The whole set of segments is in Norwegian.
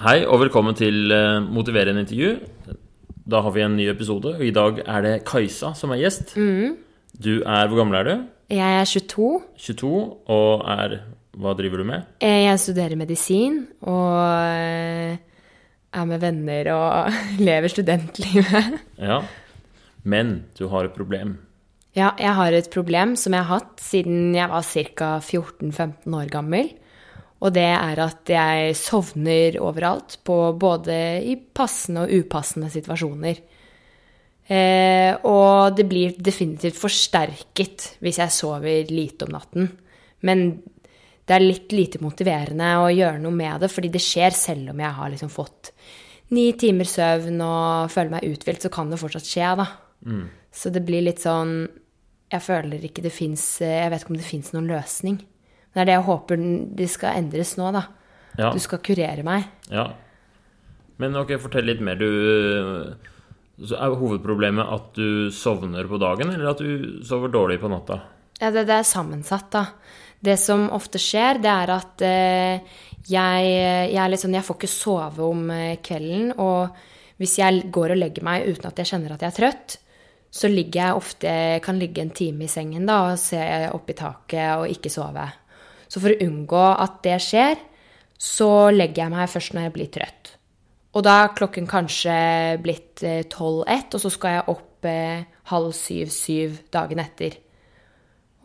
Hei og velkommen til eh, Motiverende intervju. Da har vi en ny episode, og i dag er det Kajsa som er gjest. Du er Hvor gammel er du? Jeg er 22. 22, og er Hva driver du med? Eh, Jeg studerer medisin og eh, er med venner og lever studentlivet. Ja. Men du har et problem. Ja, jeg har et problem som jeg har hatt siden jeg var ca. 14-15 år gammel. Og det er at jeg sovner overalt, på både i passende og upassende situasjoner. Eh, og det blir definitivt forsterket hvis jeg sover lite om natten. Men det er litt lite motiverende å gjøre noe med det, fordi det skjer selv om jeg har liksom fått ni timer søvn og føler meg uthvilt, så kan det fortsatt skje, da. Så det blir litt sånn Jeg føler ikke det fins Jeg vet ikke om det fins noen løsning. Det er det jeg håper de skal endres nå, da. Ja. Du skal kurere meg. ja. Men ok, fortell litt mer. Du så Er hovedproblemet at du sovner på dagen, eller at du sover dårlig på natta? Ja, det, det er sammensatt, da. Det som ofte skjer, det er at eh, jeg, jeg er litt sånn Jeg får ikke sove om eh, kvelden. Og hvis jeg går og legger meg uten at jeg kjenner at jeg er trøtt, så ligger jeg ofte Kan ligge en time i sengen da og se opp i taket og ikke sove. Så for å unngå at det skjer, så legger jeg meg først når jeg blir trøtt. Og da er klokken kanskje blitt eh, 12-1, og så skal jeg opp eh, halv syv-syv dagen etter.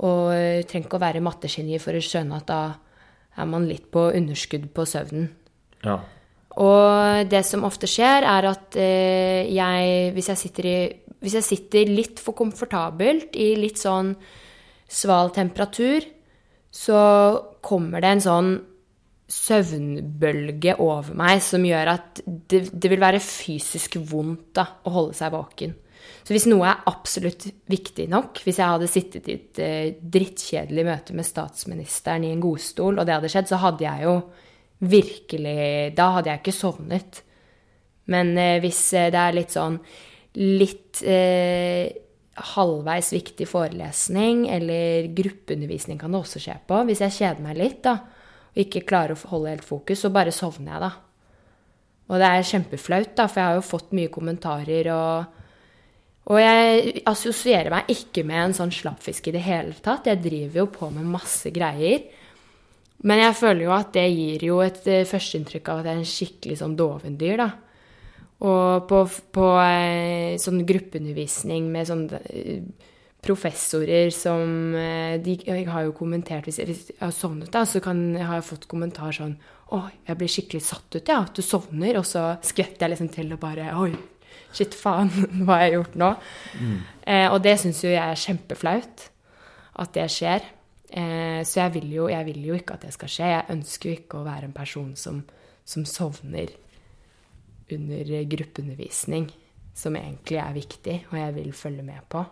Og jeg trenger ikke å være mattegeni for å skjønne at da er man litt på underskudd på søvnen. Ja. Og det som ofte skjer, er at eh, jeg hvis, jeg i hvis jeg sitter litt for komfortabelt i litt sånn sval temperatur, så kommer det en sånn søvnbølge over meg som gjør at det, det vil være fysisk vondt da, å holde seg våken. Så hvis noe er absolutt viktig nok, hvis jeg hadde sittet i et eh, drittkjedelig møte med statsministeren i en godstol, og det hadde skjedd, så hadde jeg jo virkelig Da hadde jeg ikke sovnet. Men eh, hvis eh, det er litt sånn litt eh, halvveis viktig forelesning eller gruppeundervisning kan det også skje på. Hvis jeg kjeder meg litt da, og ikke klarer å holde helt fokus, så bare sovner jeg da. Og det er kjempeflaut, da, for jeg har jo fått mye kommentarer og og jeg assosierer meg ikke med en sånn slappfisk i det hele tatt. Jeg driver jo på med masse greier. Men jeg føler jo at det gir jo et eh, førsteinntrykk av at jeg er en skikkelig sånn dovendyr, da. Og på, på eh, sånn gruppeundervisning med sånn eh, professorer som eh, De jeg har jo kommentert Hvis jeg, hvis jeg har sovnet, da, så kan, har jeg fått kommentar sånn Å, jeg blir skikkelig satt ut, ja, at du sovner. Og så skvetter jeg liksom til og bare Oi, shit, faen, hva har jeg gjort nå? Eh, og det syns jo jeg er kjempeflaut at det skjer. Eh, så jeg vil, jo, jeg vil jo ikke at det skal skje. Jeg ønsker jo ikke å være en person som, som sovner under gruppeundervisning, som egentlig er viktig, og jeg vil følge med på.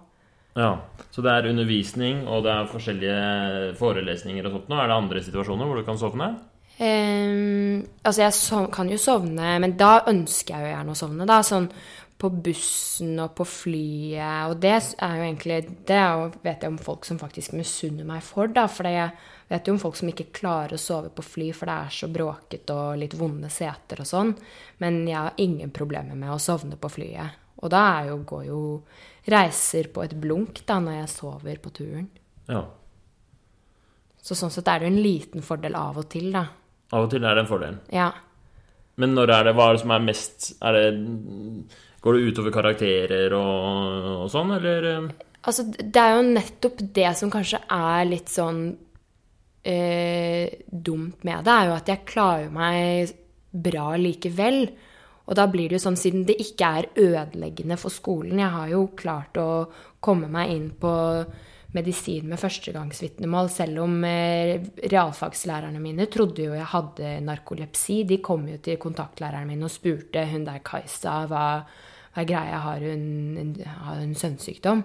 ja. Så det er undervisning, og det er forskjellige forelesninger og sånt nå. Er det andre situasjoner hvor du kan sovne? Um, altså, jeg sov, kan jo sovne, men da ønsker jeg jo gjerne å sovne, da. Sånn på bussen og på flyet, og det er jo egentlig Det vet jeg om folk som faktisk misunner meg for, da. For jeg vet jo om folk som ikke klarer å sove på fly, for det er så bråkete og litt vonde seter og sånn. Men jeg har ingen problemer med å sovne på flyet. Og da jo, går jo reiser på et blunk da, når jeg sover på turen. Ja. Så sånn sett er det jo en liten fordel av og til, da. Av og til er det en fordel. Ja. Men når er det, hva er det som er mest er det, Går det utover karakterer og, og sånn, eller? Altså, det er jo nettopp det som kanskje er litt sånn eh, dumt med det, er jo at jeg klarer meg bra likevel. Og da blir det jo sånn, siden det ikke er ødeleggende for skolen Jeg har jo klart å komme meg inn på medisin med førstegangsvitnemål, selv om eh, realfagslærerne mine trodde jo jeg hadde narkolepsi. De kom jo til kontaktlæreren min og spurte hun der Kajsa hva, hva er greia, har hun, har hun søvnsykdom?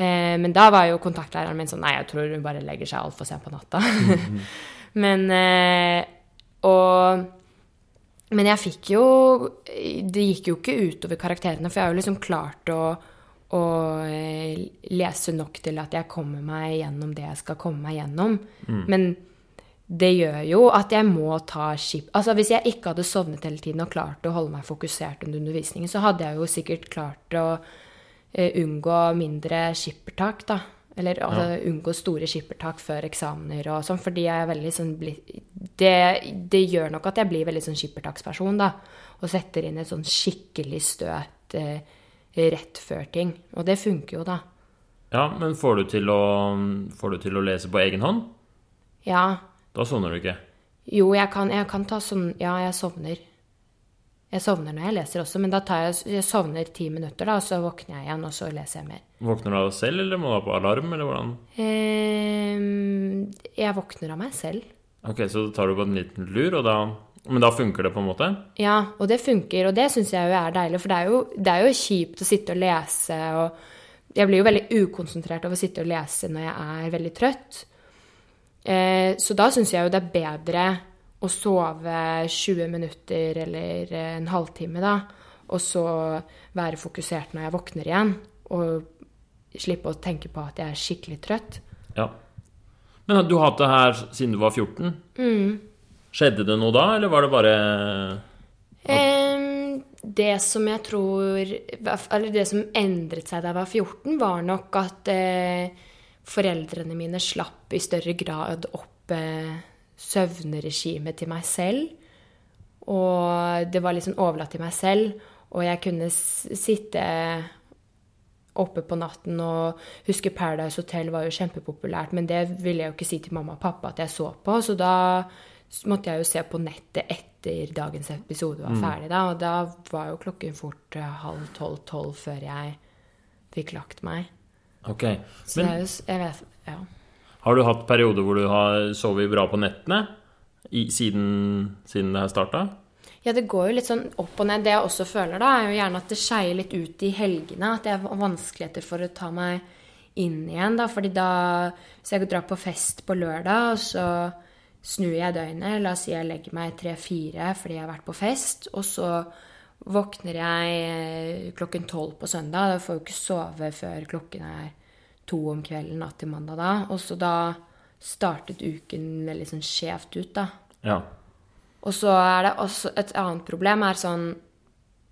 Eh, men da var jo kontaktlæreren min sånn Nei, jeg tror hun bare legger seg altfor sent på natta. men eh, Og Men jeg fikk jo Det gikk jo ikke utover karakterene, for jeg har jo liksom klart å, å eh, lese nok til at jeg kommer meg gjennom det jeg skal komme meg gjennom. Men det gjør jo at jeg må ta skip... Altså hvis jeg ikke hadde sovnet hele tiden og klart å holde meg fokusert under undervisningen, så hadde jeg jo sikkert klart å uh, unngå mindre skippertak, da. Eller altså, unngå store skippertak før eksamener og sånn, fordi jeg er veldig sånn det, det gjør nok at jeg blir veldig sånn skippertaksperson, da. Og setter inn et sånn skikkelig støt uh, rett før ting. Og det funker jo, da. Ja, men får du til å, får du til å lese på egen hånd? Ja. Da sovner du ikke. Jo, jeg kan, jeg kan ta sånn Ja, jeg sovner. Jeg sovner når jeg leser også, men da tar jeg, jeg sovner ti minutter, da, og så våkner jeg igjen, og så leser jeg mer. Våkner du av deg selv, eller må du ha på alarm, eller hvordan? Eh, jeg våkner av meg selv. Ok, så tar du på en liten lur, og da Men da funker det på en måte? Ja, og det funker, og det syns jeg jo er deilig, for det er jo, det er jo kjipt å sitte og lese, og jeg blir jo veldig ukonsentrert av å sitte og lese når jeg er veldig trøtt. Eh, så da syns jeg jo det er bedre å sove 20 minutter eller en halvtime, da, og så være fokusert når jeg våkner igjen, og slippe å tenke på at jeg er skikkelig trøtt. Ja. Men du har hatt det her siden du var 14? Skjedde det noe da, eller var det bare det som jeg tror Eller det som endret seg da jeg var 14, var nok at eh, foreldrene mine slapp i større grad opp eh, søvneregimet til meg selv. Og det var liksom overlatt til meg selv, og jeg kunne sitte oppe på natten og huske Paradise Hotel var jo kjempepopulært, men det ville jeg jo ikke si til mamma og pappa at jeg så på, så da måtte jeg jo se på nettet etter dagens episode var ferdig, da, og da var jo klokken fort eh, halv tolv-tolv før jeg fikk lagt meg. Ok. Så det er jo Jeg vet Ja. har du hatt perioder hvor du har sovet bra på nettene i, siden, siden det her starta? Ja, det går jo litt sånn opp og ned. Det jeg også føler, da, er jo gjerne at det skeier litt ut i helgene. At jeg har vanskeligheter for å ta meg inn igjen, da. Fordi da Hvis jeg drar på fest på lørdag, og så snur jeg døgnet La oss si jeg legger meg tre-fire fordi jeg har vært på fest, og så våkner jeg eh, klokken tolv på søndag. Da får jeg jo ikke sove før klokken er to om kvelden natt til mandag da. Og så da startet uken veldig sånn skjevt ut, da. Ja. Og så er det også et annet problem er sånn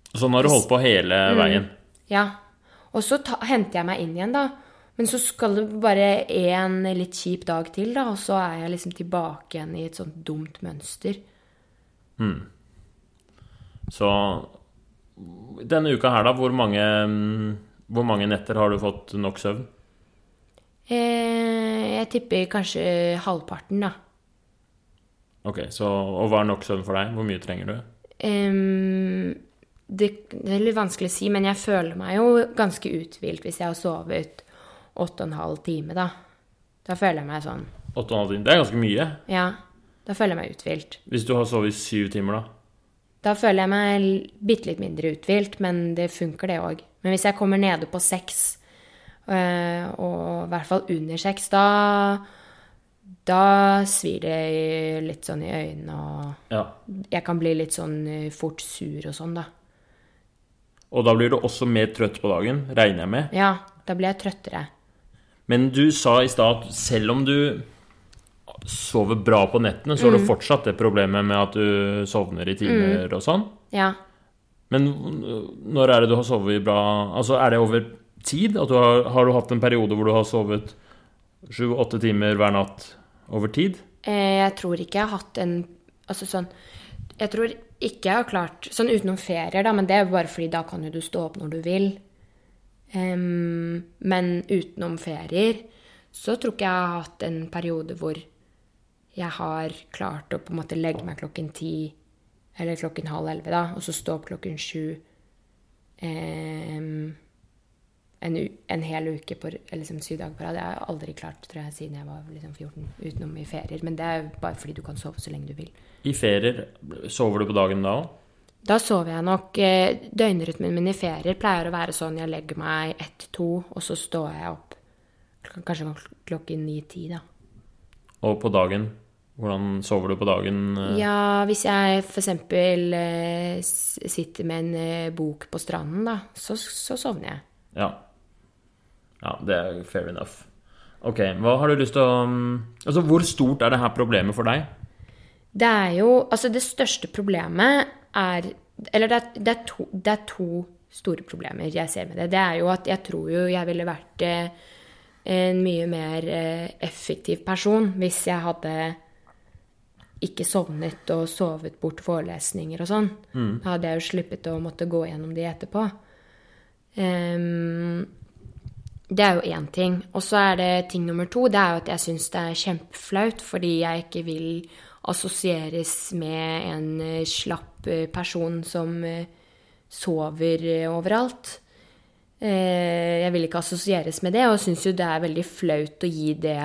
Sånn har du holdt på hele veien? Ja. Og så ta, henter jeg meg inn igjen, da. Men så skal det bare en litt kjip dag til, da, og så er jeg liksom tilbake igjen i et sånt dumt mønster. Så denne uka her, da, hvor mange, hvor mange netter har du fått nok søvn? Eh, jeg tipper kanskje halvparten, da. Ok, så, Og hva er nok søvn for deg? Hvor mye trenger du? Ehm, det, det er litt vanskelig å si, men jeg føler meg jo ganske uthvilt hvis jeg har sovet åtte og en halv time, da. Da føler jeg meg sånn Åtte og en halv time? Det er ganske mye. Ja, da føler jeg meg uthvilt. Hvis du har sovet i syv timer, da? Da føler jeg meg bitte litt mindre uthvilt, men det funker, det òg. Men hvis jeg kommer nede på seks, øh, og i hvert fall under seks, da Da svir det litt sånn i øynene, og Ja. jeg kan bli litt sånn øh, fort sur og sånn, da. Og da blir du også mer trøtt på dagen, regner jeg med. Ja, da blir jeg trøttere. Men du sa i stad at selv om du sover bra på nettene, så har du fortsatt det problemet med at du sovner i timer og sånn. Ja. Men øh, når er det du har sovet bra Altså, er det over tid? Du har, har du hatt en periode hvor du har sovet sju-åtte timer hver natt over tid? Eh, Jeg tror ikke jeg har hatt en Altså sånn Jeg tror ikke jeg har klart Sånn utenom ferier, da, men det er bare fordi da kan jo du stå opp når du vil. Um, men utenom ferier så tror ikke jeg har hatt en periode hvor jeg har klart å på en måte legge meg klokken ti eller klokken halv elleve, da, og så stå opp klokken sju em, en, en hel uke på liksom syv dager på rad. Det har jeg aldri klart tror jeg, siden jeg var liksom 14, utenom i ferier. Men det er bare fordi du kan sove så lenge du vil. I ferier, sover du på dagen da òg? Da sover jeg nok eh, Døgnrytmen min i ferier pleier å være sånn jeg legger meg ett-to, og så står jeg opp kanskje klokken ni-ti, da. Og på dagen? Hvordan sover du på dagen? øh? Ja, hvis jeg f.eks. Eh, sitter med en eh, bok på stranden, da, så, så sovner jeg. Ja. ja, det er fair enough. Ok, hva har du lyst til å um, Altså, hvor stort er det her problemet for deg? Det er jo Altså, det største problemet er Eller det er, det er, to, det er to store problemer jeg ser med det. Det er jo at jeg tror jo jeg ville vært eh, en mye mer eh, effektiv person hvis jeg hadde ikke sovnet og sovet bort forelesninger og sånn. Da hadde jeg jo sluppet å måtte gå gjennom de etterpå. Um, det er jo én ting. Og så er det ting nummer to. Det er jo at jeg syns det er kjempeflaut fordi jeg ikke vil assosieres med en eh, slapp eh, person som eh, sover overalt. Jeg vil ikke assosieres med det, og syns jo det er veldig flaut å gi det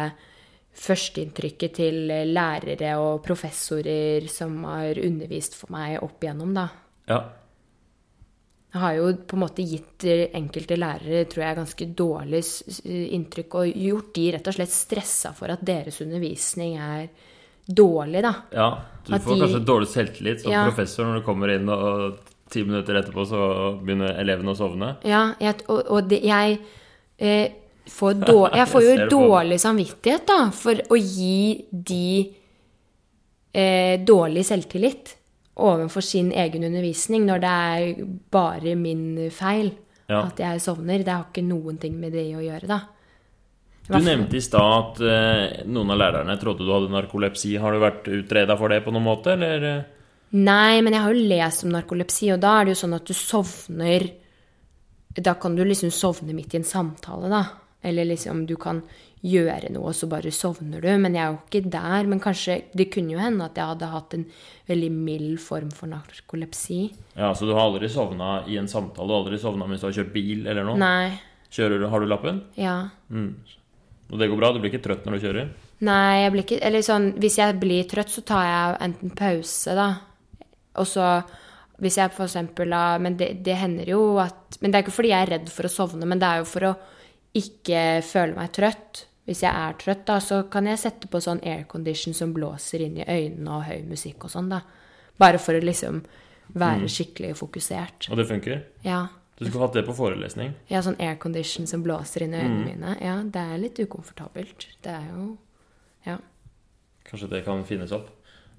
førsteinntrykket til eh, lærere og professorer som har undervist for meg opp igjennom, da. Ja. Jeg har jo på en måte gitt eh, enkelte lærere tror jeg, ganske dårlig inntrykk, og gjort de rett og slett stressa for at deres undervisning er dårlig, da. ja. Du At får de- kanskje dårlig selvtillit som Ja. professor når du kommer inn, og ti minutter etterpå så begynner elevene å sovne. Ja, jeg, og, og det, jeg eh, får dårlig, Jeg får jo Jeg dårlig samvittighet, da, for å gi de eh, dårlig selvtillit overfor sin egen undervisning, når det er bare min feil Ja. at jeg sovner. Det har ikke noen ting med det å gjøre, da. Du nevnte i stad at eh, noen av lærerne trodde du hadde narkolepsi. Har du vært utreda for det på noen måte, eller? Nei, men jeg har jo lest om narkolepsi, og da er det jo sånn at du sovner Da kan du liksom sovne midt i en samtale, da. Eller liksom du kan gjøre noe, og så bare sovner du. Men jeg er jo ikke der. Men kanskje Det kunne jo hende at jeg hadde hatt en veldig mild form for narkolepsi. Ja, Så du har aldri sovna i en samtale? Du har aldri sovna mens du har kjørt bil eller noe? Nei. Kjører du, Har du lappen? Ja. Og det går bra? Du blir ikke trøtt når du kjører? Nei, jeg blir ikke Eller sånn Hvis jeg blir trøtt, så tar jeg enten pause, da. Og så hvis jeg for eksempel Men det, det hender jo at Men det er ikke fordi jeg er redd for å sovne, men det er jo for å ikke føle meg trøtt. Hvis jeg er trøtt, da, så kan jeg sette på sånn aircondition som blåser inn i øynene, og høy musikk og sånn, da. Bare for å liksom være skikkelig fokusert. Og det funker? Ja. Du skulle hatt det på forelesning. Ja, sånn aircondition som blåser inn i øynene mine. Ja, det er litt ukomfortabelt. Det er jo Ja. Kanskje det kan finnes opp.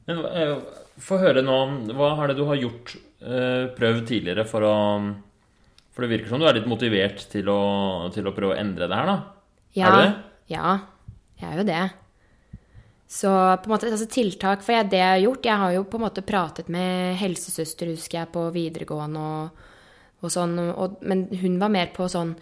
Men eh, få høre nå Hva er det du har gjort, eh, prøvd tidligere for å For det virker som du er litt motivert til å, til å prøve å endre det her, da? Ja, Er du det? Ja, jeg er jo det. Så på en måte, altså tiltak For jeg, det jeg har gjort Jeg har jo på en måte pratet med helsesøster, husker jeg, på videregående og, og sånn. Og, men hun var mer på sånn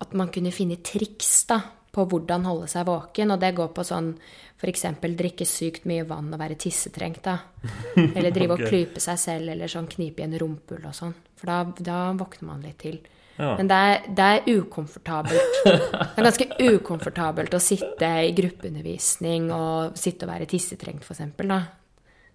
at man kunne finne triks da, på hvordan holde seg våken. Og det går på sånn f.eks. drikke sykt mye vann og være tissetrengt. da. Eller drive okay. og klype seg selv, eller sånn knipe i en rumpehull og sånn. For da, da våkner man litt til. Ja. Men det er, det er ukomfortabelt. Det er ganske ukomfortabelt å sitte i gruppeundervisning og sitte og være tissetrengt, f.eks. da.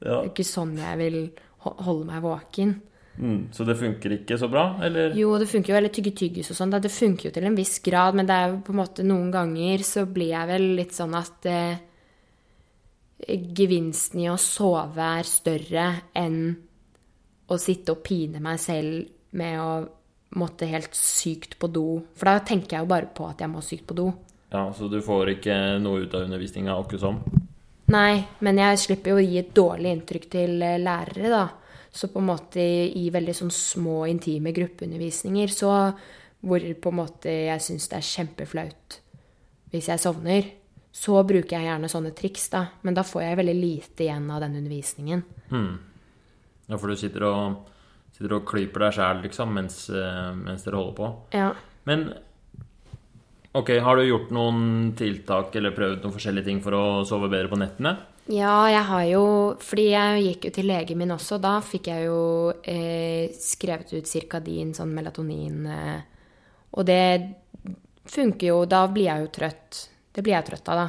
Det er ikke sånn jeg vil holde meg våken. Mm, så det funker ikke så bra, eller? Jo, det funker jo, eller tygge tyggis og sånn. Det funker jo til en viss grad, men det er jo på en måte noen ganger så blir jeg vel litt sånn at eh, gevinsten i å sove er større enn å sitte og pine meg selv med å måtte helt sykt på do. For da tenker jeg jo bare på at jeg må sykt på do. Ja, Så du får ikke noe ut av undervisninga akkurat sånn? Nei, men jeg slipper jo å gi et dårlig inntrykk til eh, lærere, da. Så på en måte i, veldig sånn små, intime gruppeundervisninger, så hvor på en måte jeg syns det er kjempeflaut hvis jeg sovner, så bruker jeg gjerne sånne triks, da. Men da får jeg veldig lite igjen av den undervisningen. Ja, for du sitter og, sitter og klyper deg sjæl, liksom, mens, eh, mens dere holder på. Ja. Men ok, har du gjort noen tiltak eller prøvd noen forskjellige ting for å sove bedre på nettene? Ja, jeg har jo Fordi jeg gikk jo til legen min også. Da fikk jeg jo eh, skrevet ut Cirkadin, sånn melatonin. Eh, og det funker jo. Da blir jeg jo trøtt. Det blir jeg trøtt av, da.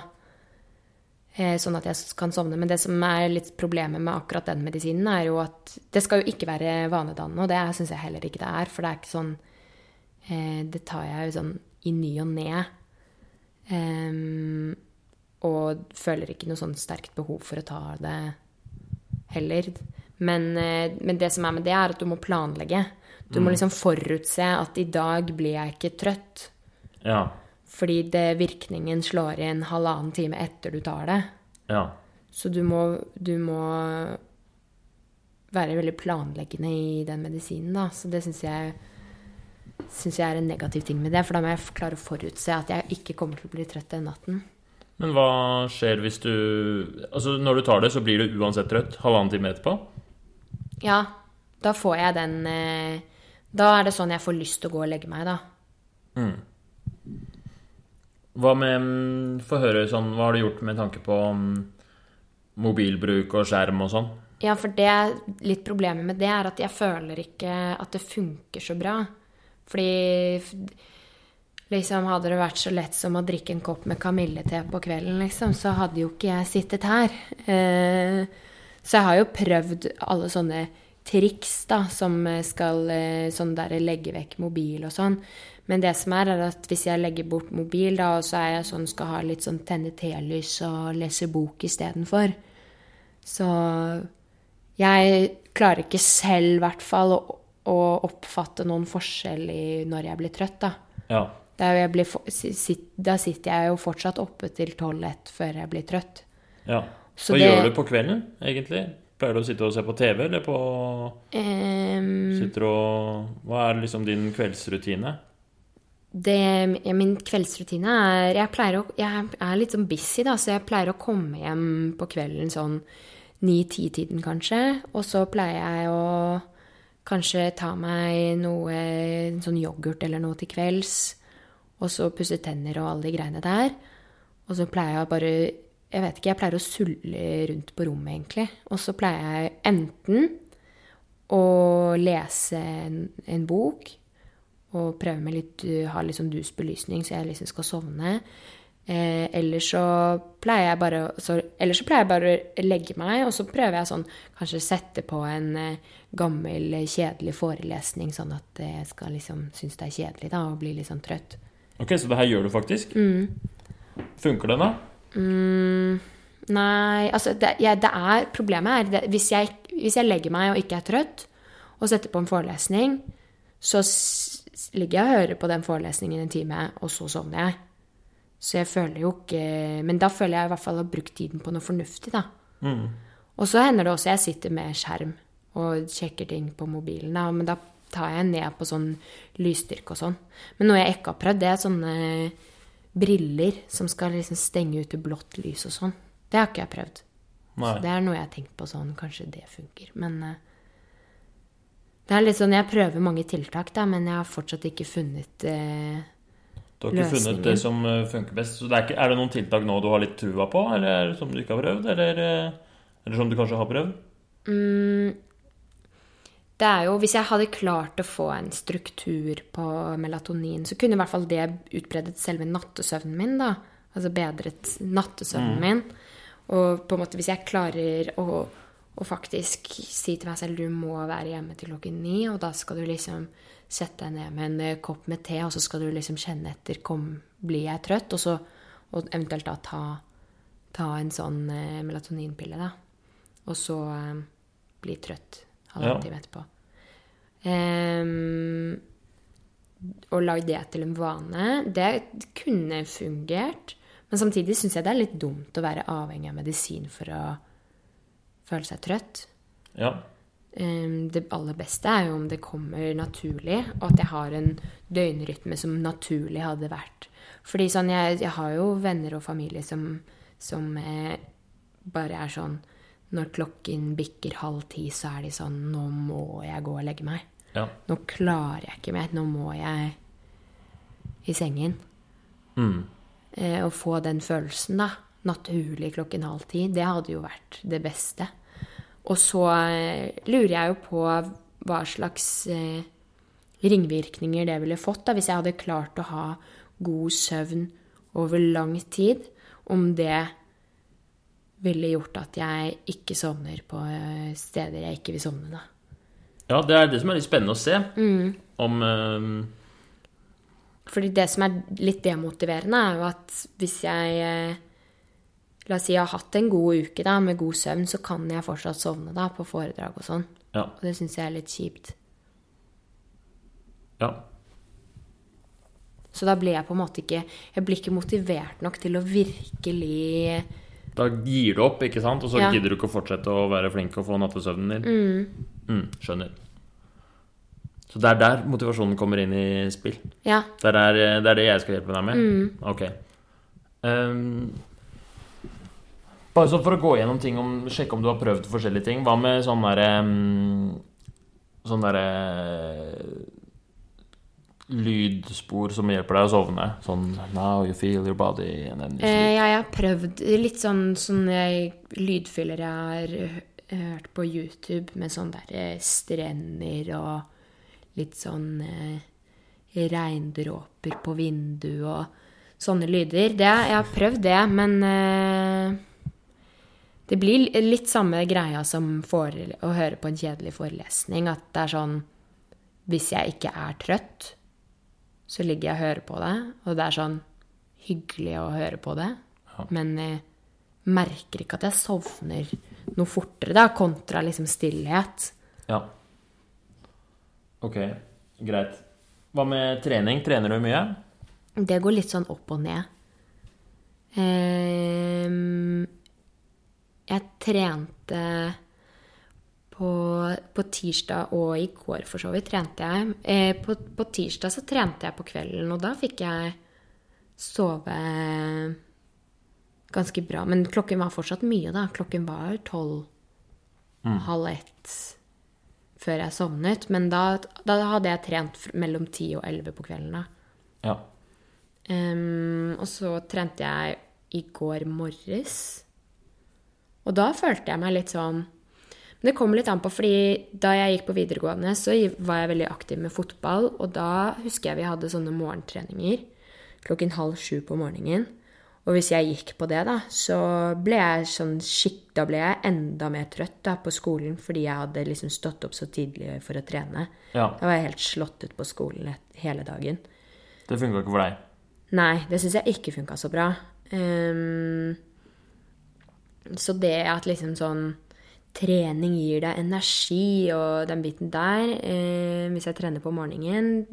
Eh, sånn at jeg kan sovne. Men det som er litt problemet med akkurat den medisinen, er jo at det skal jo ikke være vanedannende, og det syns jeg heller ikke det er. For det er ikke sånn eh, Det tar jeg jo sånn i ny og ne. Ehm, og føler ikke noe sånn sterkt behov for å ta det heller. Men, eh, men det som er med det, er at du må planlegge. Du må liksom forutse at i dag blir jeg ikke trøtt. Ja. Fordi det, virkningen slår inn halvannen time etter du tar det. Ja. Så du må, du må være veldig planleggende i den medisinen, da. Så det syns jeg, synes jeg er en negativ ting med det. For da må jeg klare å forutse at jeg ikke kommer til å bli trøtt den natten. Men hva skjer hvis du Altså, når du tar det, så blir du uansett trøtt halvannen time etterpå? Ja, da får jeg den eh, Da er det sånn jeg får lyst til å gå og legge meg, da. Hva med mm, Få høre sånn Hva har du gjort med tanke på mm, mobilbruk og skjerm og sånn? Ja, for det litt problemet med det er at jeg føler ikke at det funker så bra. Fordi liksom hadde det vært så lett som å drikke en kopp med kamillete på kvelden, liksom, så hadde jo ikke jeg sittet her. Eh, så jeg har jo prøvd alle sånne triks, da, som skal eh, sånn der legge vekk mobil og sånn. Men det som er, er at hvis jeg legger bort mobil, da, og så er jeg sånn skal ha litt sånn tenne telys og lese bok istedenfor, så jeg klarer ikke selv, i hvert fall, å, å oppfatte noen forskjell i når jeg blir trøtt, da. Ja. For- sit- da sitter jeg jo fortsatt oppe til tolv-ett før jeg blir trøtt. ja. Så Hva det- gjør du på kvelden, egentlig? Pleier du å sitte og se på TV, eller på um, Sitter og Hva er liksom din kveldsrutine? det, ja, min kveldsrutine er Jeg pleier å Jeg er litt sånn busy, da, så jeg pleier å komme hjem på kvelden sånn ni-ti-tiden, kanskje. Og så pleier jeg å kanskje ta meg noe sånn yoghurt eller noe til kvelds. Og så pusse tenner og alle de greiene der. Og så pleier jeg bare Jeg vet ikke, jeg pleier å sulle rundt på rommet, egentlig. Og så pleier jeg enten å lese en, en bok og prøve med litt, ha litt sånn dus belysning, så jeg liksom skal sovne. Eh, eller så pleier jeg bare så, Eller så pleier jeg bare å legge meg, og så prøver jeg sånn kanskje sette på en eh, gammel, kjedelig forelesning, sånn at jeg skal liksom synes det er kjedelig da, og bli litt sånn trøtt. Ok, så det her gjør du faktisk? Mm. Funker det, da? Nei, altså det, jeg, det er Problemet er det, hvis, jeg, hvis jeg legger meg og ikke er trøtt, og setter på en forelesning, så ligger jeg og hører på den forelesningen en time, og så sovner jeg. Så jeg føler jo ikke Men da føler jeg i hvert fall å ha brukt tiden på noe fornuftig, da. Og så hender det også jeg sitter med skjerm og sjekker ting på mobilen, da, men da tar jeg ned på sånn lysstyrke og sånn. Men noe jeg ikke har prøvd, det er sånne briller som skal liksom stenge ute blått lys og sånn. Det har ikke jeg prøvd. Nei. Så det er noe jeg har tenkt på sånn, kanskje det funker. Men uh, det er litt sånn, jeg prøver mange tiltak, da, men jeg har fortsatt ikke funnet uh, Du har ikke funnet det som eh, funker best. Så det er, ikke, er det noen tiltak nå du har litt trua på, eller er som du ikke har prøvd? Eller, eller som du kanskje har prøvd? Det er jo, Hvis jeg hadde klart å få en struktur på melatonin, så kunne i hvert fall det utbredet selve nattesøvnen min. da. Altså bedret nattesøvnen min. Og på en måte hvis jeg klarer å, å faktisk si til meg selv du må være hjemme til klokken ni, og da skal du liksom sette deg ned med en eh, kopp med te, og så skal du liksom kjenne etter kom, blir jeg trøtt, og så og eventuelt da ta, ta en sånn eh, melatoninpille, da. Og så eh, bli trøtt halvannen Ja. time etterpå. Um, og lage det til en vane, det kunne fungert. Men samtidig syns jeg det er litt dumt å være avhengig av medisin for å føle seg trøtt. Ja. Um, Det aller beste er jo om det kommer naturlig, og at jeg har en døgnrytme som naturlig hadde vært. Fordi sånn, jeg, jeg har jo venner og familie som, som eh, bare er sånn Når klokken bikker halv ti, så er de sånn Nå må jeg gå og legge meg. ja. Nå klarer jeg ikke mer. Nå må jeg i sengen. Mm. Eh, å få den følelsen, da. Naturlig klokken halv ti. Det hadde jo vært det beste. Og så eh, lurer jeg jo på hva slags eh, ringvirkninger det ville fått da, hvis jeg hadde klart å ha god søvn over lang tid. Om det ville gjort at jeg ikke sovner på eh, steder jeg ikke vil sovne, da. ja, det er det som er litt spennende å se. Om um... Fordi det som er litt demotiverende, er jo at hvis jeg eh, La oss si jeg har hatt en god uke da, med god søvn, så kan jeg fortsatt sovne da, på foredrag og sånn. Ja. Og det syns jeg er litt kjipt. Ja. Så da blir jeg på en måte ikke Jeg blir ikke motivert nok til å virkelig Da gir du opp, ikke sant? Og så Ja. gidder du ikke å fortsette å være flink og få nattesøvnen din. Mm, skjønner. Så det er der motivasjonen kommer inn i spill. Ja. Det er, det er det jeg skal hjelpe deg med? Mm. Ok. Um, bare sånn for å gå gjennom ting om Sjekke om du har prøvd forskjellige ting. Hva med sånn derre um, Sånn derre Lydspor som hjelper deg å sovne. Sånn Now you feel your body you Eh, ja, jeg har prøvd litt sånn sånne lydfyller jeg har hørt på YouTube, med sånn der eh, strender og litt sånn eh, regndråper på vinduet og sånne lyder. Det, jeg har prøvd det, men eh, det blir litt samme greia som å høre på en kjedelig forelesning. At det er sånn Hvis jeg ikke er trøtt, så ligger jeg og hører på det, og det er sånn hyggelig å høre på det. Men jeg merker ikke at jeg sovner noe fortere, da, kontra liksom stillhet. Ja. Ok, greit. Hva med trening? Trener du mye? Det går litt sånn opp og ned. Ehm, jeg trente på, på tirsdag og i går, for så vidt, trente jeg. Eh, på, på tirsdag så trente jeg på kvelden, og da fikk jeg sove ganske bra. Men klokken var fortsatt mye, da. Klokken var tolv, halv ett før jeg sovnet. Men da, da hadde jeg trent mellom ti og elleve på kvelden, da. Ja. Um, og så trente jeg i går morges. Og da følte jeg meg litt sånn Men det kommer litt an på, fordi da jeg gikk på videregående, så var jeg veldig aktiv med fotball. Og da husker jeg vi hadde sånne morgentreninger klokken halv sju på morgenen. Og hvis jeg gikk på det, da, så ble jeg sånn skikk... Da ble jeg enda mer trøtt da, på skolen fordi jeg hadde liksom stått opp så tidlig for å trene. Ja. Da var jeg helt slått ut på skolen hele dagen. Det funka ikke for deg? Nei, det syns jeg ikke funka så bra. Um, så det at liksom sånn Trening gir deg energi og den biten der. eh, hvis jeg trener på morgenen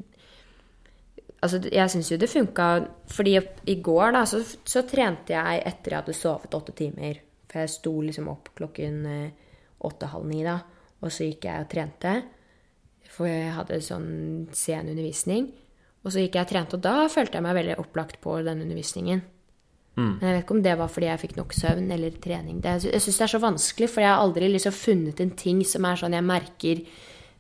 Altså, jeg syns jo det funka Fordi i går, da, så, så trente jeg etter jeg hadde sovet åtte timer. For jeg sto liksom opp klokken eh, åtte-halv ni, da. Og så gikk jeg og trente. For jeg hadde sånn sen undervisning. Og så gikk jeg og trente, og da følte jeg meg veldig opplagt på den undervisningen. Men jeg vet ikke om det var fordi jeg fikk nok søvn eller trening. Det, jeg syns det er så vanskelig, for jeg har aldri liksom funnet en ting som er sånn jeg merker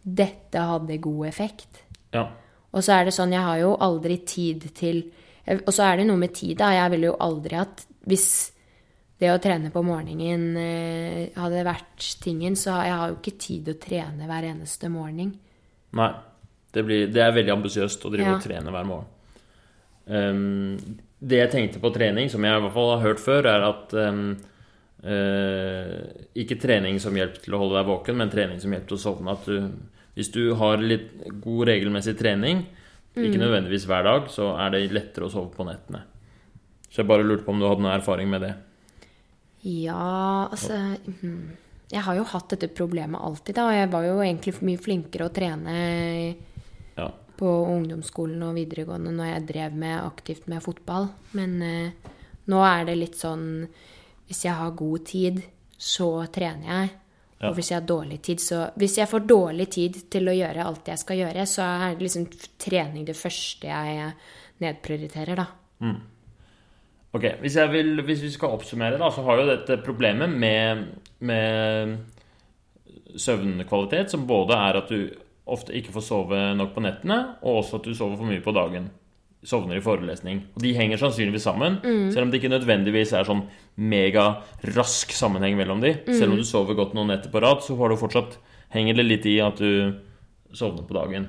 dette hadde god effekt. Ja. Og så er det sånn, jeg har jo aldri tid til Og så er det noe med tid, da. Jeg ville jo aldri hatt Hvis det å trene på morgenen eh, hadde vært tingen, så jeg har jo ikke tid til å trene hver eneste morgen. Nei. Det, blir, det er veldig ambisiøst å drive Ja. og trene hver morgen. Ehm, det jeg tenkte på trening, som jeg i hvert fall har hørt før, er at um, uh, Ikke trening som hjelp til å holde deg våken, men trening som hjelp til å sovne. At du, hvis du har litt god regelmessig trening, ikke nødvendigvis hver dag, så er det lettere å sove på nettene. Så jeg bare lurte på om du hadde noe erfaring med det. Ja, altså mhm. Jeg har jo hatt dette problemet alltid, da. Jeg var jo egentlig mye flinkere å trene Ja. På ungdomsskolen og videregående når jeg drev med aktivt med fotball. Men eh, nå er det litt sånn Hvis jeg har god tid, så trener jeg. Ja. Og hvis jeg har dårlig tid, så Hvis jeg får dårlig tid til å gjøre alt jeg skal gjøre, så er det liksom trening det første jeg nedprioriterer, da. Ok, hvis, vil, hvis vi skal oppsummere, da, så har jo dette problemet med, med søvnkvalitet, som både er at du ofte ikke får sove nok på nettene, og også at du sover for mye på dagen. Sovner i forelesning. Og de henger sannsynligvis sammen, selv om det ikke nødvendigvis er sånn megarask sammenheng mellom de. Selv om du sover godt noen netter på rad, så har du fortsatt, henger det litt i at du sovner på dagen.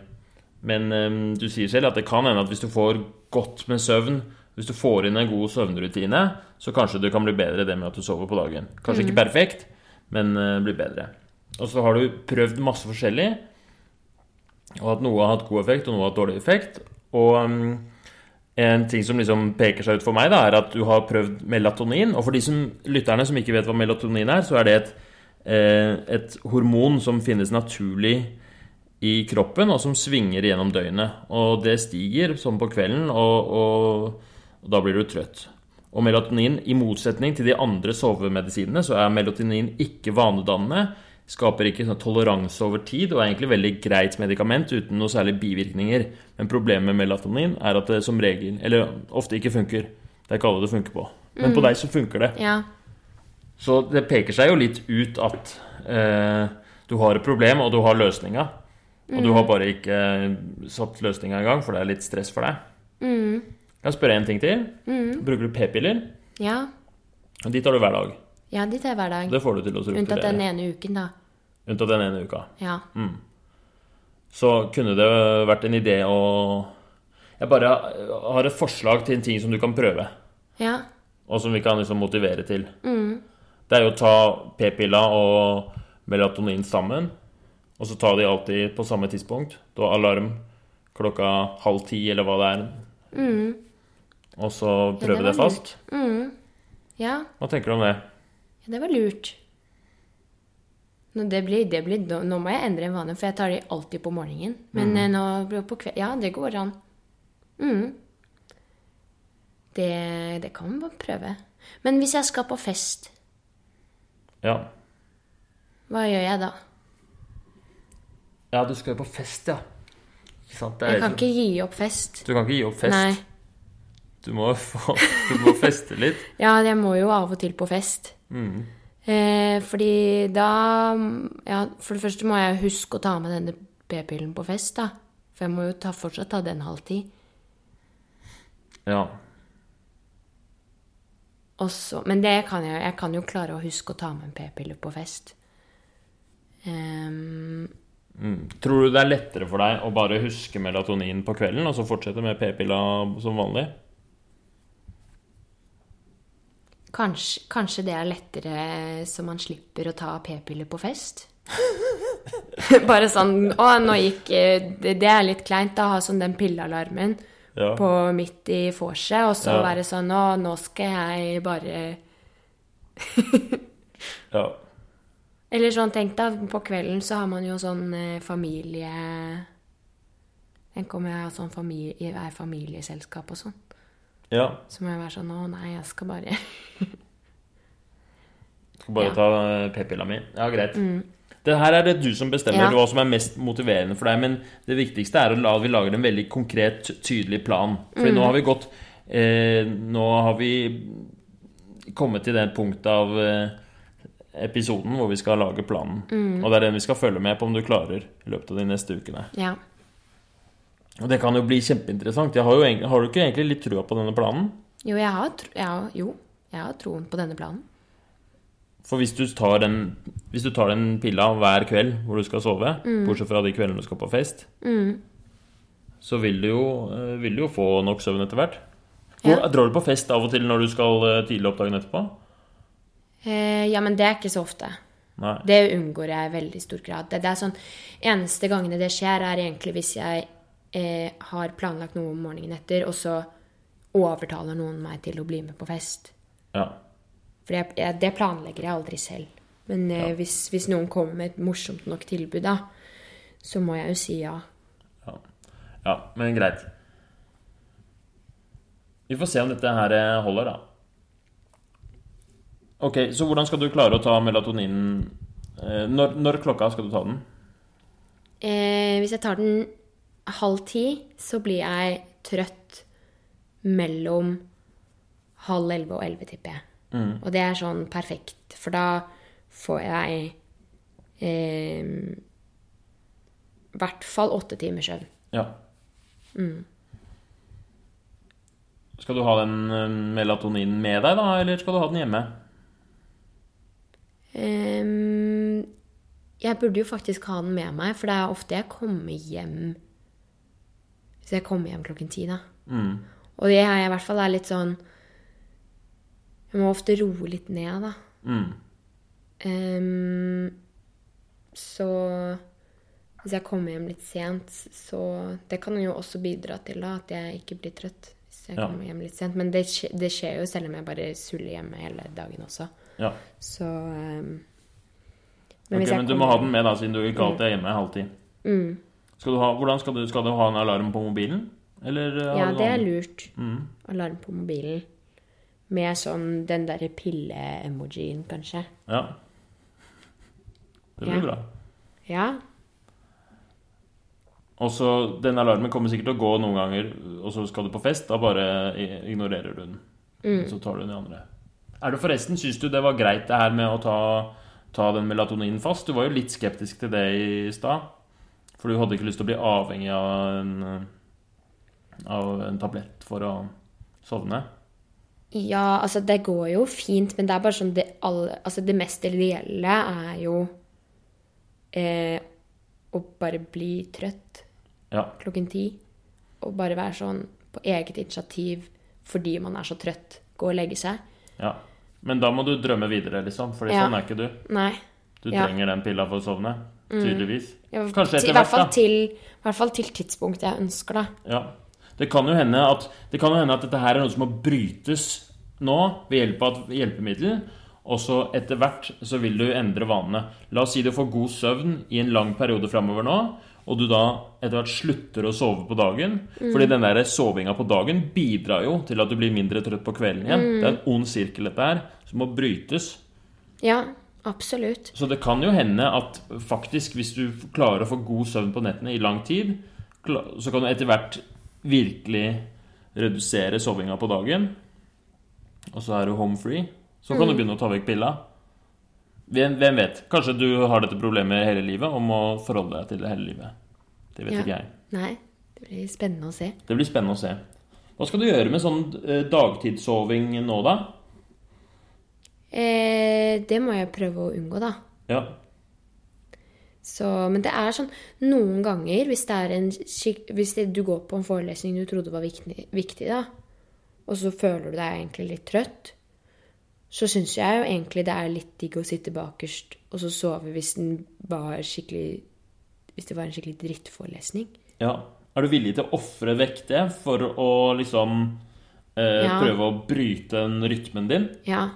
Men um, du sier selv at det kan hende at hvis du får godt med søvn, hvis du får inn en god søvnrutine, så kanskje du kan bli bedre det med at du sover på dagen. Kanskje ikke perfekt, men uh, bli bedre. Og så har du prøvd masse forskjellig, og at noe har hatt god effekt, og noe har hatt dårlig effekt. Og um, en ting som liksom peker seg ut for meg, da, er at du har prøvd melatonin. Og for de som, lytterne som ikke vet hva melatonin er, så er det et, eh, et hormon som finnes naturlig i kroppen, og som svinger gjennom døgnet. Og det stiger sånn på kvelden, og, og, og da blir du trøtt. Og melatonin, i motsetning til de andre sovemedisinene, så er melatonin ikke vanedannende. Skaper ikke sånn toleranse over tid og er egentlig veldig greit medikament uten noe særlig bivirkninger. Men problemet med melatonin er at det som regel, eller ofte ikke funker. Det er ikke alle det funker på. Men på deg så funker det. Ja. Så det peker seg jo litt ut at eh, du har et problem, og du har løsninga. Og du har bare ikke satt løsninga i gang, for det er litt stress for deg. Mm. Kan jeg spørre en ting til? Bruker du p-piller? Ja. De tar du hver dag. Ja, dit er hver dag. Det får du til å Unntatt den ene uken, da. Unntatt den ene uka. Ja. Så kunne det vært en idé å Jeg bare har et forslag til en ting som du kan prøve. Ja. Og som vi kan liksom motivere til. Mm. Det er jo å ta p-pilla og melatonin sammen. Og så ta de alltid på samme tidspunkt. Du har alarm klokka halv ti, eller hva det er. Mm. Og så prøve var det fast. Ja, Hva tenker du om det? Det var lurt. Nå, det blir, det blir, nå- må jeg endre en vane, for jeg tar de alltid på morgenen. Men mm. nå blir det på kveld Ja, det går an. Mm. Det, det kan man bare prøve. Men hvis jeg skal på fest, Ja. hva gjør jeg da? ja, du skal jo på fest, ja. Ikke sant? Det Jeg kan liksom- ikke gi opp fest. Du kan ikke gi opp fest. Nei. Du må, få, du må feste litt. Ja, jeg må jo av og til på fest. Eh, fordi da Ja, for det første må jeg huske å ta med denne p-pillen på fest, da. For jeg må jo ta, fortsatt ta den halv ti. Ja. Også, Men det kan jeg, jeg kan jo klare å huske å ta med en p-pille på fest. Um, Mm. Tror du det er lettere for deg å bare huske melatonin på kvelden, og så fortsette med p-pilla som vanlig? Kanskje, kanskje det er lettere så man slipper å ta p-piller på fest? Bare sånn Å, nå gikk eh, Det, det er litt kleint da, ha sånn den pillealarmen Ja. på midt i vorset, og så Ja. være sånn Å, nå skal jeg bare ja. Eller sånn, tenk da, på kvelden så har man jo sånn eh, familie Tenk om jeg har sånn familie, er familieselskap og sånn. Ja. Så må jeg være sånn Å nei, jeg skal bare Skal bare Ja. Mm. ta eh, p-pilla mi. Ja, greit. Det her er det du som bestemmer Ja. hva som er mest motiverende for deg. Men det viktigste er at vi lager en veldig konkret, tydelig plan. For Mm. nå har vi gått eh, Nå har vi kommet til det punktet av eh, episoden hvor vi skal lage planen. Mm. Og det er den vi skal følge med på om du klarer i løpet av de neste ukene. Ja. Og det kan jo bli kjempeinteressant. Jeg har, jo egentlig, har du ikke egentlig litt trua på denne planen? Jo, jeg har, tro, har, jo, jeg har troen på denne planen. For hvis du tar den, hvis du tar den pilla hver kveld hvor du skal sove, Mm. bortsett fra de kveldene du skal på fest, så vil du, jo, eh, vil du jo få nok søvn etter hvert. Hvor, Ja. Drar du på fest av og til når du skal eh, tidlig opp dagen etterpå? Eh, ja, men det er ikke så ofte. Nei. Det unngår jeg i veldig stor grad. Det, det er sånn, Eneste gangene det skjer, er egentlig hvis jeg eh, har planlagt noe om morgenen etter, og så overtaler noen meg til å bli med på fest. Ja. For jeg, jeg, det planlegger jeg aldri selv. Men eh, hvis, hvis noen kommer med et morsomt nok tilbud, da, så må jeg jo si ja. ja. Ja, men greit. Vi får se om dette her eh, holder, da. Ok, så hvordan skal du klare å ta melatoninen eh, når, når klokka skal du ta den? Eh, hvis jeg tar den halv ti, så blir jeg trøtt mellom halv elleve og elleve, tipper jeg. Og det er sånn perfekt, for da får jeg eh, i hvert fall åtte timers søvn. Ja. Skal du ha den eh, melatoninen med deg, da, eller skal du ha den hjemme? Um, jeg burde jo faktisk ha den med meg, for det er ofte jeg kommer hjem Hvis jeg kommer hjem klokken ti, da. Og det er jeg i hvert fall er litt sånn Jeg må ofte roe litt ned, da. Mm. Um, så hvis jeg kommer hjem litt sent, så Det kan jo også bidra til da, at jeg ikke blir trøtt. Hvis jeg Ja. kommer hjem litt sent. Men det, det skjer jo selv om jeg bare suller hjemme hele dagen også. Ja. Så ehm, Ok, hvis jeg men du må ha den med, da, siden du ikke alltid er hjemme halv ti. Mm. Skal du ha, hvordan skal du, skal du ha en alarm på mobilen? Eller eh, Ja, det er lurt. Mm. Alarm på mobilen. Med sånn den derre pille-emojien, kanskje. Ja. Det blir Ja. bra. Ja. Og så, Den alarmen kommer sikkert til å gå noen ganger, og så skal du på fest. Da bare ignorerer du den. Mm. Så tar du den i andre. Er du forresten, Syns du det var greit det her med å ta, ta den melatoninen fast? Du var jo litt skeptisk til det i stad. For du hadde ikke lyst til å bli avhengig av en, av en tablett for å sovne. Ja, altså det går jo fint, men det er bare sånn det, alle, altså, det mest ideelle er jo eh, å bare bli trøtt Ja. klokken ti. Og bare være sånn på eget initiativ fordi man er så trøtt. Gå og legge seg. ja. Men da må du drømme videre, liksom. For Ja. sånn er ikke du. Nei. Du Ja. trenger den pilla for å sovne. Tydeligvis. Ja, Kanskje etter hvert da. til, I hvert fall til tidspunktet jeg ønsker, det. Ja. Det kan jo hende at, det kan jo hende at dette her er noe som må brytes nå ved hjelp av et hjelpemiddel. Og så etter hvert så vil du endre vanene. La oss si du får god søvn i en lang periode framover nå, og du da etter hvert slutter å sove på dagen. Fordi den der sovinga på dagen bidrar jo til at du blir mindre trøtt på kvelden igjen. Det er en ond sirkel, dette her, som må brytes. Ja, absolutt. Så det kan jo hende at faktisk, hvis du klarer å få god søvn på nettene i lang tid, så kan du etter hvert virkelig redusere sovinga på dagen. Og så er du home free. Så kan du begynne å ta vekk pilla. Hvem, hvem vet? Kanskje du har dette problemet hele livet og må forholde deg til det hele livet. Det vet Ja. ikke jeg. Nei, det blir spennende å se. Det blir spennende å se. Hva skal du gjøre med sånn eh, dagtidssoving nå, da? Eh, det må jeg prøve å unngå, da. Ja. Så, men det er sånn noen ganger, hvis, det en, hvis det, du går på en forelesning du trodde var viktig, viktig, da, og så føler du deg egentlig litt trøtt, så syns jeg jo egentlig det er litt digg å sitte bakerst og så sove hvis Hvis det var en skikkelig drittforelesning. Ja. Er du villig til å ofre vekk det for å liksom eh, Ja. prøve å bryte den rytmen din? Ja.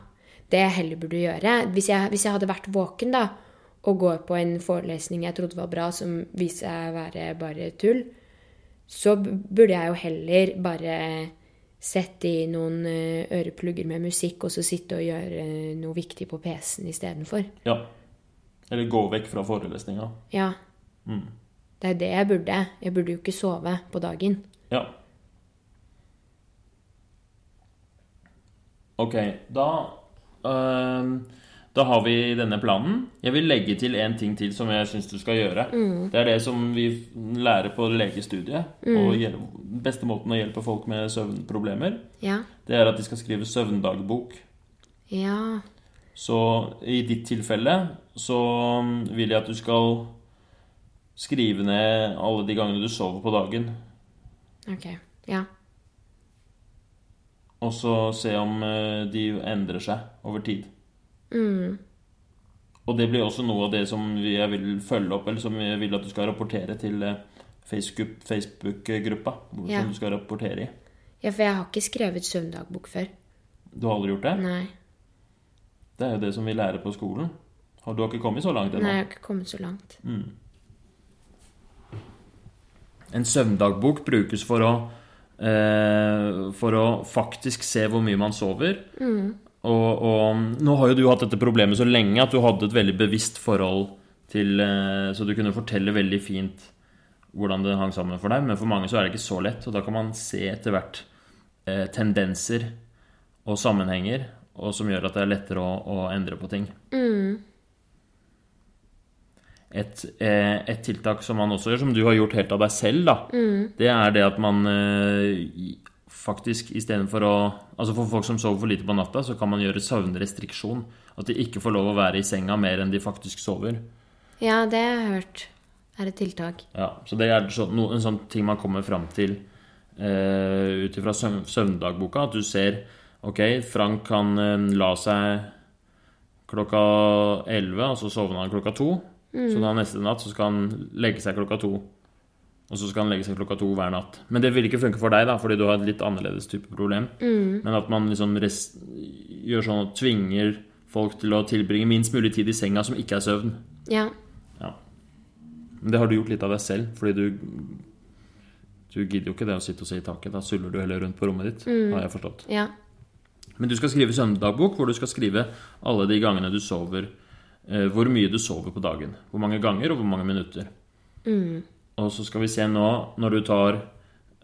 Det jeg heller burde gjøre Hvis jeg, hvis jeg hadde vært våken da, og går på en forelesning jeg trodde var bra, som viser seg å være bare tull, så burde jeg jo heller bare sette i noen eh, øreplugger med musikk, og så sitte og gjøre noe viktig på PC-en istedenfor. Ja. Eller gå vekk fra forelesninga. Ja. Mm. Det er det jeg burde. Jeg burde jo ikke sove på dagen. Ja. Ok, da Da har vi denne planen. Jeg vil legge til en ting til som jeg syns du skal gjøre. Det er det som vi lærer på legestudiet. Og beste måten å hjelpe folk med søvnproblemer, Ja. det er at de skal skrive søvndagbok. Ja. Så i ditt tilfelle så vil jeg at du skal skrive ned alle de gangene du sover på dagen. Ok. Ja. Og så se om eh, de endrer seg over tid. Mm. Og det blir også noe av det som jeg vil følge opp, eller som jeg vil at du skal rapportere til eh, Facebook- Facebook-gruppa. Ja. Som du skal rapportere i. ja, for jeg har ikke skrevet søvndagbok før. Du har aldri gjort det? Nei. Det er jo det som vi lærer på skolen. Og Du har ikke kommet så langt ennå? Nei, jeg har ikke kommet så langt. En søvndagbok brukes for å eh, For å faktisk se hvor mye man sover. Og, og nå har jo du hatt dette problemet så lenge at du hadde et veldig bevisst forhold til eh, Så du kunne fortelle veldig fint hvordan det hang sammen for deg. Men for mange så er det ikke så lett, og da kan man se etter hvert eh, tendenser og sammenhenger og som gjør at det er lettere å, å endre på ting. Et, eh, et tiltak som man også gjør, som du har gjort helt av deg selv, da, det er det at man eh, faktisk istedenfor å Altså for folk som sover for lite på natta, så kan man gjøre søvnrestriksjon. At de ikke får lov å være i senga mer enn de faktisk sover. Ja, det har jeg hørt er et tiltak. Ja, Så det er så, no, en sånn ting man kommer fram til eh, ut ifra søvn, søvndagboka. At du ser Ok, Frank kan eh, la seg klokka 11, og så sovner han klokka 2. Så da neste natt så skal han legge seg klokka to. Og så skal han legge seg klokka to hver natt. Men det vil ikke funke for deg, da, fordi du har et litt annerledes type problem. Men at man liksom gjør sånn og tvinger folk til å tilbringe minst mulig tid i senga som ikke er søvn. Ja. Ja. Men det har du gjort litt av deg selv, fordi du Du gidder jo ikke det å sitte og se i taket. Da suller du heller rundt på rommet ditt, har jeg forstått. Ja. Men du skal skrive søvndagbok, hvor du skal skrive alle de gangene du sover Hvor mye du sover på dagen. Hvor mange ganger, og hvor mange minutter. Og så skal vi se nå, når du tar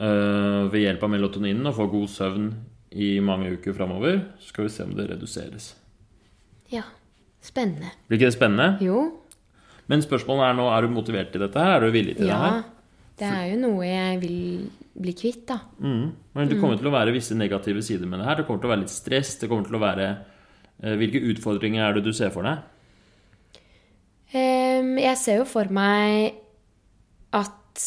eh, ved hjelp av melatoninen og får god søvn i mange uker framover, så skal vi se om det reduseres. ja. Spennende. Blir ikke det spennende? Jo. Men spørsmålet er nå, er du motivert til dette her? Er du villig til det Ja. her? Det er jo noe jeg vil bli kvitt, da. Mm. Men det kommer til å være visse negative sider med det her. Det kommer til å være litt stress. Det kommer til å være eh, Hvilke utfordringer er det du ser for deg? Ehm, jeg ser jo for meg at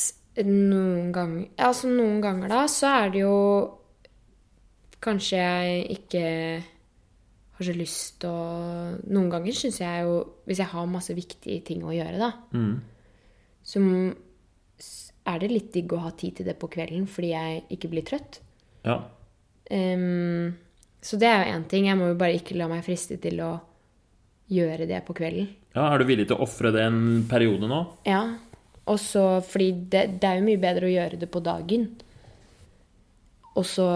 noen ganger Altså noen ganger da, så er det jo Kanskje jeg ikke har så lyst til å Noen ganger syns jeg jo Hvis jeg har masse viktige ting å gjøre, da, så er det litt digg å ha tid til det på kvelden fordi jeg ikke blir trøtt. Ja. Um, så det er jo én ting. Jeg må jo bare ikke la meg friste til å gjøre det på kvelden. ja. Er du villig til å ofre det en periode nå? Ja. Og så fordi det, det er jo mye bedre å gjøre det på dagen. Og så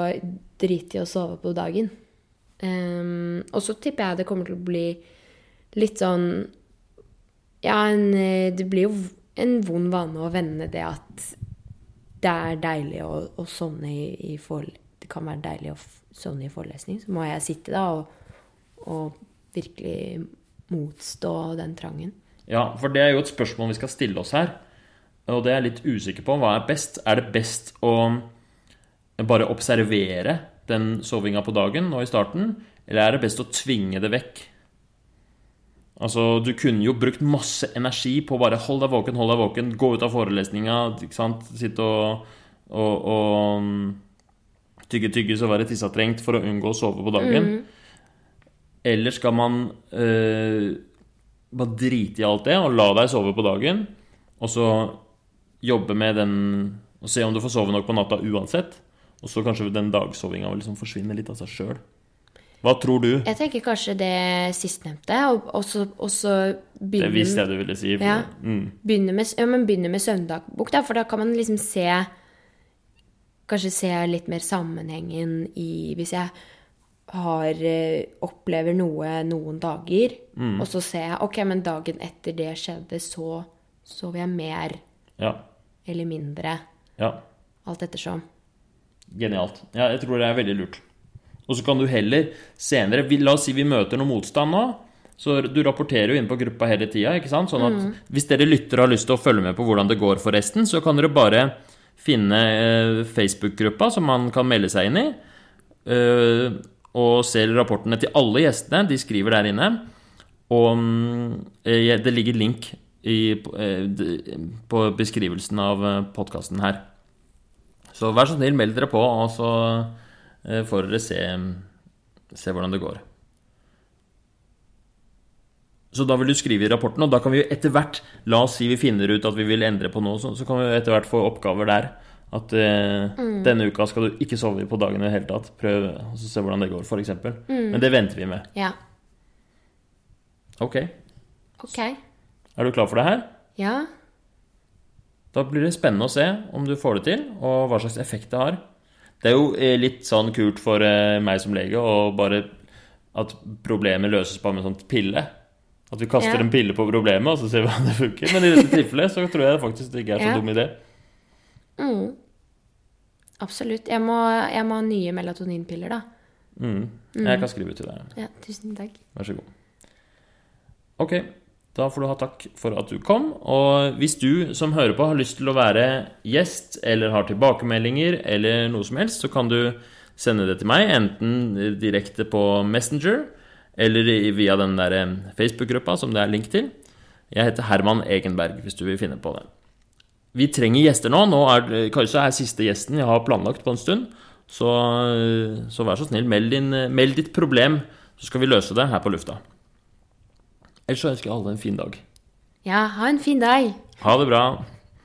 drite i å sove på dagen. Um, og så tipper jeg det kommer til å bli litt sånn Ja, en, eh, det blir jo en vond vane å vende det at det er deilig å, å sovne i, i forelesning. Det kan være deilig å sovne i forelesning. Så må jeg sitte da og, og virkelig motstå den trangen. Ja, for det er jo et spørsmål vi skal stille oss her. Og det er jeg litt usikker på. Hva er best? Er det best å bare observere den sovinga på dagen nå i starten, eller er det best å tvinge det vekk? Altså, du kunne jo brukt masse energi på bare hold deg våken, hold deg våken, gå ut av forelesninga, ikke sant, sitte og, og, og mm, tygge tygges og være tissetrengt for å unngå å sove på dagen. Eller skal man eh, bare drite i alt det og la deg sove på dagen, og så jobbe med den Og se om du får sove nok på natta uansett, og så kanskje den dagsovinga vil liksom forsvinne litt av seg sjøl. Hva tror du? Jeg tenker kanskje det sistnevnte, og så begynne Det visste jeg du ville si. for- Ja. Mm. begynne, med, ja, men begynne med søvndagbok, da, for da kan man liksom se Kanskje se litt mer sammenhengen i Hvis jeg har eh, opplever noe noen dager, Mm. og så ser jeg Ok, men dagen etter det skjedde, så sover jeg mer Ja. eller mindre. ja. Alt ettersom. Genialt. Ja, jeg tror det er veldig lurt. Og så kan du heller senere La oss si vi møter noe motstand nå. Så du rapporterer jo inn på gruppa hele tida. Sånn at hvis dere lyttere har lyst til å følge med på hvordan det går for resten, så kan dere bare finne eh, Facebook-gruppa som man kan melde seg inn i. eh, og ser rapportene til alle gjestene. De skriver der inne. Og mm, eh, det ligger link i, eh, på beskrivelsen av podkasten her. Så vær så snill, meld dere på, og så eh, får dere se, se hvordan det går. Så da vil du skrive i rapporten, og da kan vi jo etter hvert La oss si vi finner ut at vi vil endre på noe, så, så kan vi jo etter hvert få oppgaver der. At eh, denne uka skal du ikke sove på dagen i det hele tatt. Prøv og se hvordan det går, f.eks. Men det venter vi med. Ja. Ok. Ok. Er du klar for det her? Ja. Da blir det spennende å se om du får det til, og hva slags effekt det har. Det er jo eh, litt sånn kult for eh, meg som lege å bare at problemet løses bare med en sånn pille. At vi kaster Ja. en pille på problemet, og så ser vi om det funker. Men i dette tilfellet så tror jeg faktisk det ikke er så Ja. dum idé. Mm. Absolutt. Jeg må, jeg må ha nye melatoninpiller, da. Mm. Jeg kan skrive til deg. Ja, tusen takk. Vær så god. Ok, da får du ha takk for at du kom. Og hvis du som hører på har lyst til å være gjest, eller har tilbakemeldinger, eller noe som helst, så kan du sende det til meg, enten direkte på Messenger, eller via den der eh, Facebook-gruppa som det er link til. Jeg heter Herman Egenberg, hvis du vil finne på det. Vi trenger gjester nå. Nå er Kajsa er siste gjesten jeg har planlagt på en stund. Så, så vær så snill, meld, din, meld ditt problem, så skal vi løse det her på lufta. Ellers så ønsker jeg alle en fin dag. Ja, ha en fin dag. Ha det bra.